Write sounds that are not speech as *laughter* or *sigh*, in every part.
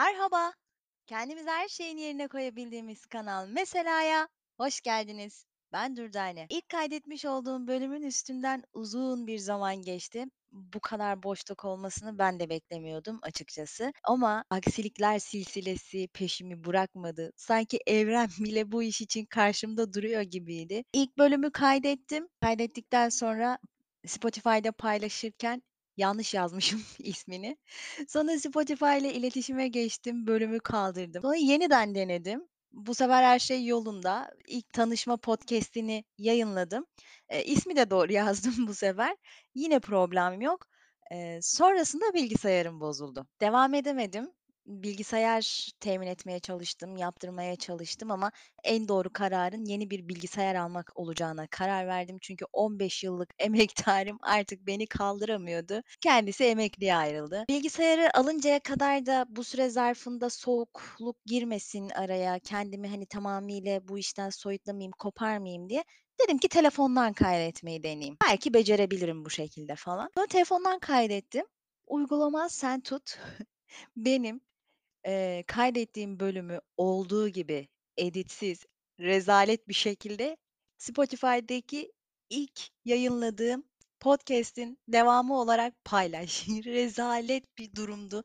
Merhaba. Kendimizi her şeyin yerine koyabildiğimiz kanal Mesela'ya hoş geldiniz. Ben Dürdane. İlk kaydetmiş olduğum bölümün üstünden uzun bir zaman geçti. Bu kadar boşluk olmasını ben de beklemiyordum açıkçası. Ama aksilikler silsilesi peşimi bırakmadı. Sanki evren *laughs* bile bu iş için karşımda duruyor gibiydi. İlk bölümü kaydettim. Kaydettikten sonra Spotify'da paylaşırken yanlış yazmışım *laughs* ismini. Sonra Spotify ile iletişime geçtim, bölümü kaldırdım. Sonra yeniden denedim. Bu sefer her şey yolunda. İlk tanışma podcast'ini yayınladım. Eee, ismi de doğru *laughs* yazdım bu sefer. Yine problem yok. Eee, sonrasında bilgisayarım bozuldu. Devam edemedim. Bilgisayar temin etmeye çalıştım, yaptırmaya çalıştım ama en doğru kararın yeni bir bilgisayar almak olacağına karar verdim. Çünkü 15 yıllık *laughs* emektarım artık beni kaldıramıyordu. Kendisi emekliye ayrıldı. Bilgisayarı alıncaya kadar da bu süre zarfında soğukluk girmesin araya, kendimi, hani, tamamıyla bu işten soyutlamayayım, koparmayayım diye dedim ki telefondan kaydetmeyi deneyeyim. Belki becerebilirim bu şekilde falan. Sonra telefondan kaydettim. Uygulama Sen Tut *laughs* benim, eee, kaydettiğim bölümü olduğu gibi editsiz, rezalet bir şekilde Spotify'daki ilk yayınladığım podcast'in devamı olarak paylaş. *laughs* Rezalet bir durumdu.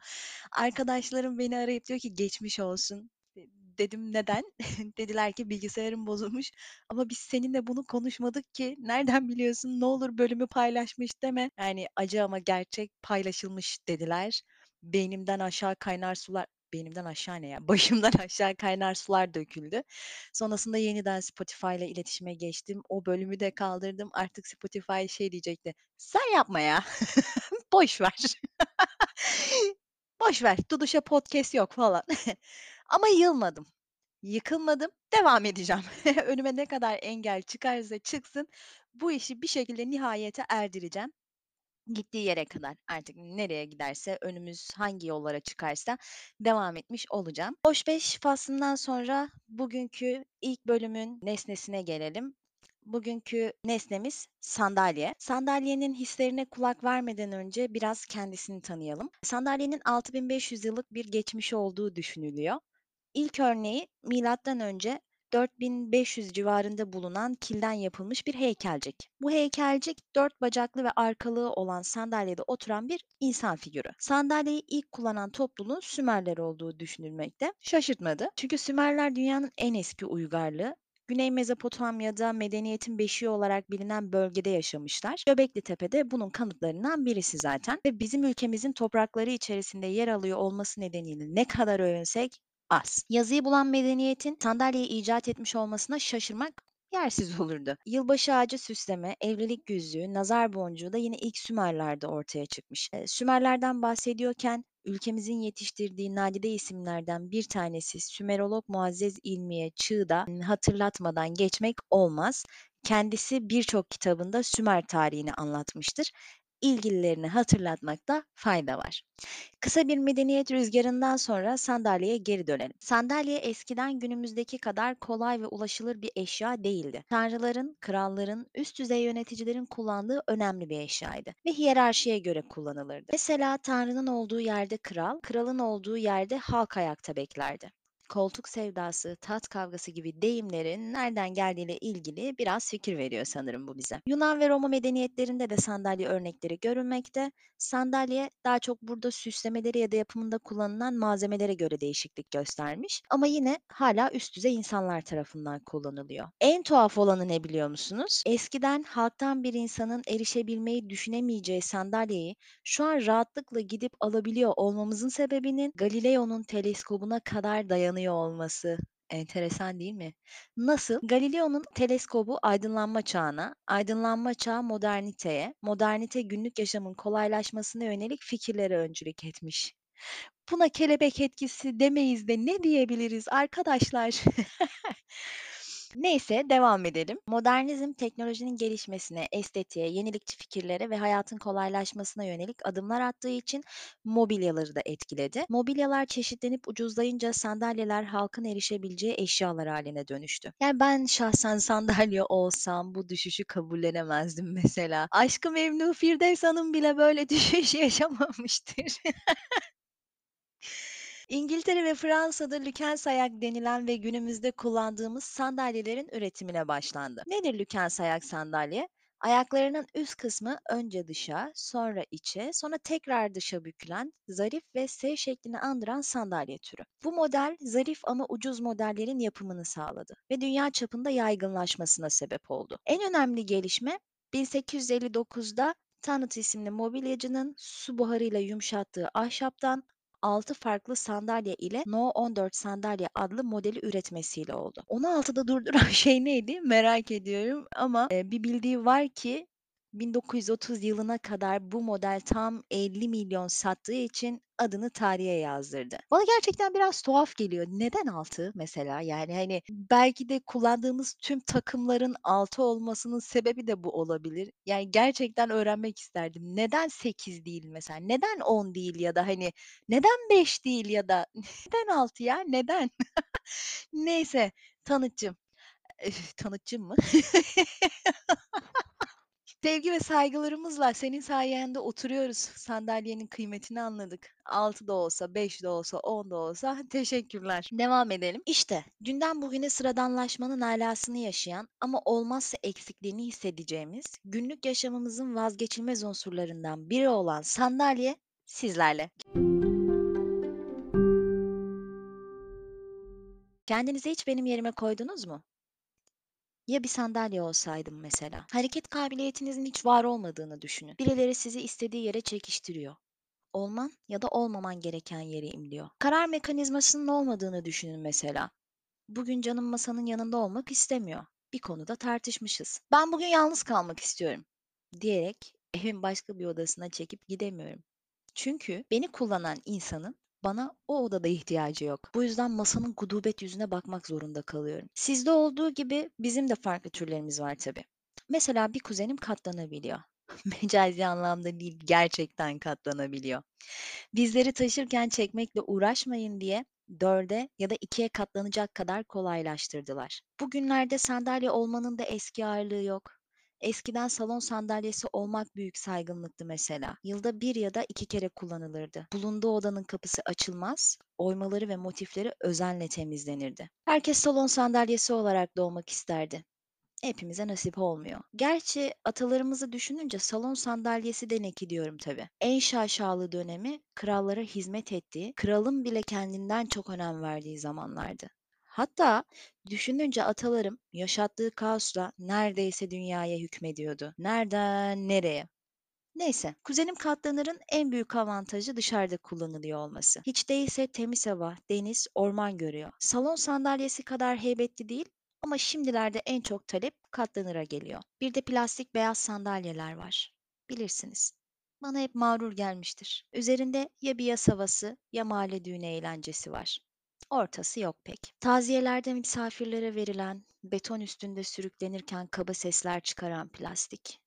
Arkadaşlarım beni arayıp diyor ki "Geçmiş olsun." De dedim "Neden?" *laughs* Dediler ki "Bilgisayarın bozulmuş ama biz seninle bunu konuşmadık ki. Nereden biliyorsun? Ne olur bölümü paylaşmış deme." Yani acı ama gerçek paylaşılmış dediler. Beynimden aşağı kaynar sular beynimden aşağı ne ya? Başımdan *laughs* aşağı kaynar sular döküldü. Sonrasında yeniden Spotify ile iletişime geçtim. O bölümü de kaldırdım. Artık Spotify şey diyecekti, "Sen yapma ya, *laughs* boş ver. *laughs* Boş ver, Duduş'a podcast yok." falan. Ama yılmadım, yıkılmadım, devam edeceğim. Önüme ne kadar engel çıkarsa çıksın bu işi bir şekilde nihayete erdireceğim. Gittiği yere kadar artık nereye giderse, önümüz hangi yollara çıkarsa devam etmiş olacağım. Hoş beş faslından sonra bugünkü ilk bölümün nesnesine gelelim. Bugünkü nesnemiz sandalye. Sandalyenin hislerine kulak vermeden önce biraz kendisini tanıyalım. Sandalyenin 6500 yıllık bir geçmişi olduğu düşünülüyor. İlk örneği milattan önce 4500 civarında bulunan kilden yapılmış bir heykelcik. Bu heykelcik 4 bacaklı ve arkalığı olan sandalyede oturan bir insan figürü. Sandalyeyi ilk kullanan topluluğun Sümerler olduğu düşünülmekte. Şaşırtmadı. Çünkü Sümerler dünyanın en eski uygarlığı. Güney Mezopotamya'da medeniyetin beşiği olarak bilinen bölgede yaşamışlar. Göbekli Tepe'de bunun kanıtlarından birisi zaten ve bizim ülkemizin toprakları içerisinde yer alıyor olması nedeniyle ne kadar övünsek az. Yazıyı bulan medeniyetin sandalyeyi icat etmiş olmasına şaşırmak yersiz *laughs* olurdu. Yılbaşı ağacı süsleme, evlilik yüzüğü, nazar boncuğu da yine ilk Sümerler'de ortaya çıkmış. Eee, Sümerlerden bahsediyorken ülkemizin yetiştirdiği nadide isimlerden bir tanesi Sümerolog Muazzez İlmiye Çığ'da hatırlatmadan geçmek olmaz. Kendisi birçok kitabında Sümer tarihini anlatmıştır. İlgililerini hatırlatmakta fayda var. Kısa bir medeniyet rüzgarından sonra sandalyeye geri dönelim. Sandalye eskiden günümüzdeki kadar kolay ve ulaşılır bir eşya değildi. Tanrıların, kralların, üst düzey yöneticilerin kullandığı önemli bir eşyaydı ve hiyerarşiye göre kullanılırdı. Mesela Tanrı'nın olduğu yerde kral, kralın olduğu yerde halk ayakta beklerdi koltuk sevdası, tat kavgası gibi deyimlerin nereden geldiğiyle ilgili biraz fikir veriyor sanırım bu bize. Yunan ve Roma medeniyetlerinde de sandalye örnekleri görülmekte. Sandalye daha çok burada süslemeleri ya da yapımında kullanılan malzemelere göre değişiklik göstermiş. Ama yine hala üst düzey insanlar tarafından kullanılıyor. En tuhaf olanı ne biliyor musunuz? Eskiden halktan bir insanın erişebilmeyi düşünemeyeceği sandalyeyi şu an rahatlıkla gidip alabiliyor olmamızın sebebinin Galileo'nun teleskobuna kadar dayanıyor olması. Enteresan değil mi? Nasıl? Galileo'nun teleskobu aydınlanma çağına, aydınlanma çağı moderniteye, modernite günlük yaşamın kolaylaşmasına yönelik fikirlere öncülük etmiş. Buna kelebek etkisi demeyiz de ne diyebiliriz arkadaşlar? *laughs* Neyse devam edelim. Modernizm teknolojinin gelişmesine, estetiğe, yenilikçi fikirlere ve hayatın kolaylaşmasına yönelik adımlar attığı için mobilyaları da etkiledi. Mobilyalar çeşitlenip ucuzlayınca sandalyeler halkın erişebileceği eşyalar haline dönüştü. Yani ben şahsen *laughs* sandalye olsam bu düşüşü kabullenemezdim mesela. Aşk-ı Memnu Firdevs Hanım bile böyle *laughs* düşüş yaşamamıştır. *laughs* İngiltere ve Fransa'da Lükens ayak denilen ve günümüzde kullandığımız sandalyelerin üretimine başlandı. Nedir Lükens ayak sandalye? Ayaklarının üst kısmı önce dışa, sonra içe, sonra tekrar dışa bükülen, zarif ve S şeklini andıran sandalye türü. Bu model zarif ama ucuz modellerin yapımını sağladı ve dünya çapında yaygınlaşmasına sebep oldu. En önemli gelişme 1859'da Tannut isimli mobilyacının su buharıyla yumuşattığı ahşaptan 6 farklı sandalye ile No 14 sandalye adlı modeli üretmesiyle oldu. Onu altıda durduran *laughs* şey neydi merak ediyorum ama, bir bildiği var ki 1930 yılına kadar bu model tam 50 milyon sattığı için adını tarihe yazdırdı. Bana gerçekten biraz tuhaf geliyor. Neden 6 mesela? Yani, hani, belki de kullandığımız tüm takımların 6 olmasının sebebi de bu olabilir. Yani, gerçekten öğrenmek isterdim. Neden 8 değil mesela? Neden 10 değil ya da, hani, neden 5 değil ya da *laughs* neden 6 ya? Neden? *laughs* Neyse, Tanıtçım. Tanıtçım mı? *laughs* Sevgi ve saygılarımızla senin sayende oturuyoruz. Sandalyenin kıymetini anladık. 6 da olsa, 5 de olsa, 10 da olsa *laughs* teşekkürler. Devam edelim. İşte dünden bugüne sıradanlaşmanın alasını yaşayan ama olmazsa eksikliğini hissedeceğimiz, günlük yaşamımızın vazgeçilmez unsurlarından biri olan sandalye sizlerle. Kendinizi hiç benim yerime koydunuz mu? Ya bir sandalye olsaydım mesela? Hareket kabiliyetinizin hiç var olmadığını düşünün. Birileri sizi istediği yere çekiştiriyor. Olman ya da olmaman gereken yere imliyor. Karar mekanizmasının olmadığını düşünün mesela. Bugün canım masanın yanında olmak istemiyor. Bir konuda tartışmışız. Ben bugün yalnız kalmak istiyorum diyerek evin başka bir odasına çekip gidemiyorum. Çünkü beni kullanan insanın bana o odada ihtiyacı yok. Bu yüzden masanın gudubet yüzüne bakmak zorunda kalıyorum. Sizde olduğu gibi bizim de farklı türlerimiz var tabii. Mesela bir kuzenim katlanabiliyor. *laughs* Mecazi anlamda değil, gerçekten katlanabiliyor. Bizleri taşırken çekmekle uğraşmayın diye dörde ya da ikiye katlanacak kadar kolaylaştırdılar. Bugünlerde sandalye olmanın da eski ağırlığı yok. Eskiden salon sandalyesi olmak büyük saygınlıktı mesela. Yılda bir ya da iki kere kullanılırdı. Bulunduğu odanın kapısı açılmaz, oymaları ve motifleri özenle temizlenirdi. Herkes salon sandalyesi olarak doğmak isterdi. Hepimize nasip olmuyor. Gerçi atalarımızı düşününce salon sandalyesi de neki diyorum tabii. En şaşalı dönemi krallara hizmet ettiği, kralın bile kendinden çok önem verdiği zamanlardı. Hatta düşününce atalarım yaşattığı kaosla neredeyse dünyaya hükmediyordu. Nereden nereye? Neyse, kuzenim katlanırın en büyük avantajı dışarıda kullanılıyor olması. Hiç değilse temiz hava, deniz, orman görüyor. Salon sandalyesi kadar heybetli değil ama şimdilerde en çok talep katlanıra geliyor. Bir de plastik beyaz sandalyeler var. Bilirsiniz. Bana hep mağrur gelmiştir. Üzerinde ya bir yas havası ya mahalle düğünü eğlencesi var. Ortası yok pek. Taziyelerde misafirlere verilen, beton üstünde sürüklenirken kaba sesler çıkaran plastik.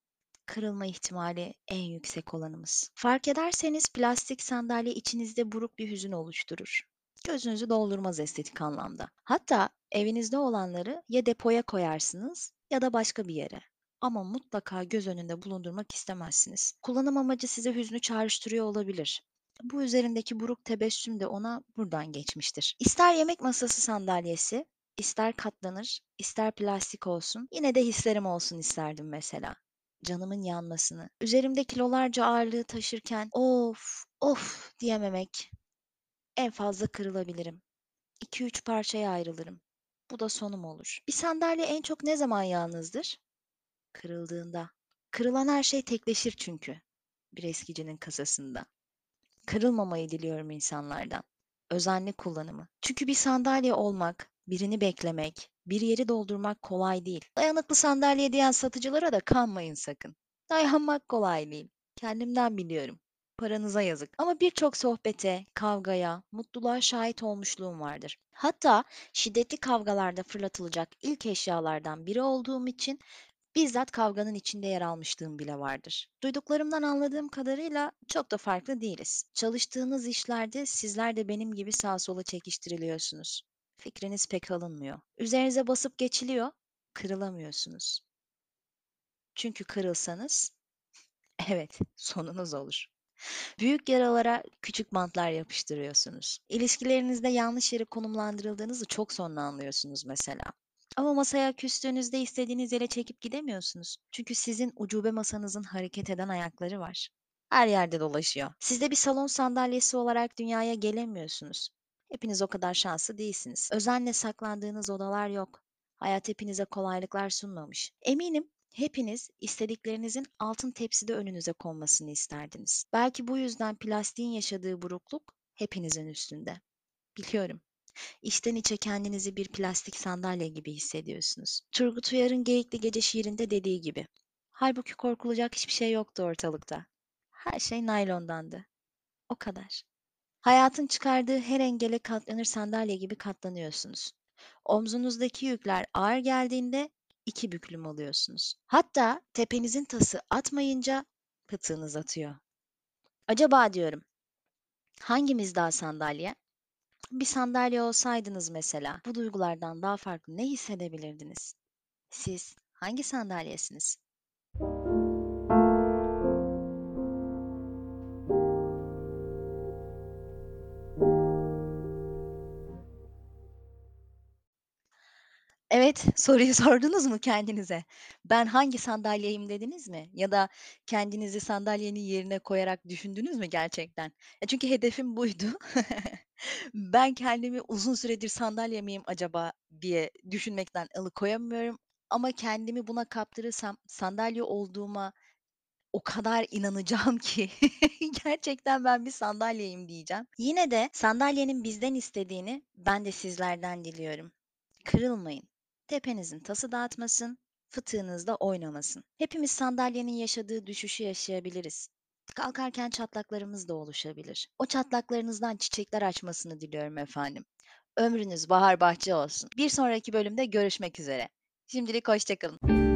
Kırılma ihtimali en yüksek olanımız. Fark ederseniz plastik sandalye içinizde buruk bir hüzün oluşturur. Gözünüzü doldurmaz estetik anlamda. Hatta evinizde olanları ya depoya koyarsınız ya da başka bir yere. Ama mutlaka göz önünde bulundurmak istemezsiniz. Kullanım amacı size hüznü çağrıştırıyor olabilir. Bu üzerindeki buruk tebessüm de ona buradan geçmiştir. İster yemek masası sandalyesi, ister katlanır, ister plastik olsun, yine de hislerim olsun isterdim mesela. Canımın yanmasını, üzerimde kilolarca ağırlığı taşırken of of diyememek. En fazla kırılabilirim. 2-3 parçaya ayrılırım. Bu da sonum olur. Bir sandalye en çok ne zaman yalnızdır? Kırıldığında. Kırılan her şey tekleşir çünkü bir eskicinin kasasında. Kırılmamayı diliyorum insanlardan. Özenli kullanımı. Çünkü bir sandalye olmak, birini beklemek, bir yeri doldurmak kolay değil. Dayanıklı sandalye diyen satıcılara da kanmayın sakın. Dayanmak kolay değil. Kendimden biliyorum. Paranıza yazık. Ama birçok sohbete, kavgaya, mutluluğa şahit olmuşluğum vardır. Hatta şiddetli kavgalarda fırlatılacak ilk eşyalardan biri olduğum için bizzat kavganın içinde yer almışlığım bile vardır. Duyduklarımdan anladığım kadarıyla çok da farklı değiliz. Çalıştığınız işlerde sizler de benim gibi sağa sola çekiştiriliyorsunuz. Fikriniz pek alınmıyor. Üzerinize basıp geçiliyor, kırılamıyorsunuz. Çünkü kırılsanız, *laughs* evet, sonunuz olur. Büyük yaralara küçük bantlar yapıştırıyorsunuz. İlişkilerinizde yanlış yere konumlandırıldığınızı çok sonra anlıyorsunuz mesela. Ama masaya küstüğünüzde istediğiniz yere çekip gidemiyorsunuz. Çünkü sizin ucube masanızın hareket eden ayakları var. Her yerde dolaşıyor. Siz de bir salon sandalyesi olarak dünyaya gelemiyorsunuz. Hepiniz o kadar şanslı değilsiniz. Özenle saklandığınız odalar yok. Hayat hepinize kolaylıklar sunmamış. Eminim hepiniz istediklerinizin altın tepside önünüze konmasını isterdiniz. Belki bu yüzden plastiğin yaşadığı burukluk hepinizin üstünde. Biliyorum. İçten içe kendinizi bir plastik sandalye gibi hissediyorsunuz. Turgut Uyar'ın Geyikli Gece şiirinde dediği gibi. Halbuki korkulacak hiçbir şey yoktu ortalıkta. Her şey naylondandı. O kadar. Hayatın çıkardığı her engele katlanır sandalye gibi katlanıyorsunuz. Omzunuzdaki yükler ağır geldiğinde iki büklüm oluyorsunuz. Hatta tepenizin tası atmayınca pıtığınız atıyor. Acaba diyorum, hangimiz daha sandalye? Bir sandalye olsaydınız mesela, bu duygulardan daha farklı ne hissedebilirdiniz? Siz hangi sandalyesiniz? Evet, *laughs* soruyu sordunuz mu kendinize? Ben hangi sandalyeyim dediniz mi? Ya da kendinizi sandalyenin yerine koyarak düşündünüz mü gerçekten? Ya çünkü hedefim buydu. *laughs* Ben kendimi uzun süredir sandalye miyim acaba diye düşünmekten alıkoyamıyorum ama kendimi buna kaptırırsam sandalye olduğuma o kadar inanacağım *laughs* ki gerçekten ben bir sandalyeyim diyeceğim. Yine de sandalyenin bizden istediğini ben de sizlerden diliyorum. Kırılmayın. Tepenizin tası dağıtmasın, fıtığınız da oynamasın. Hepimiz sandalyenin yaşadığı düşüşü yaşayabiliriz. Kalkarken çatlaklarımız da oluşabilir. O çatlaklarınızdan çiçekler açmasını diliyorum efendim. Ömrünüz bahar bahçe olsun. Bir sonraki bölümde görüşmek üzere. Şimdilik hoşça kalın.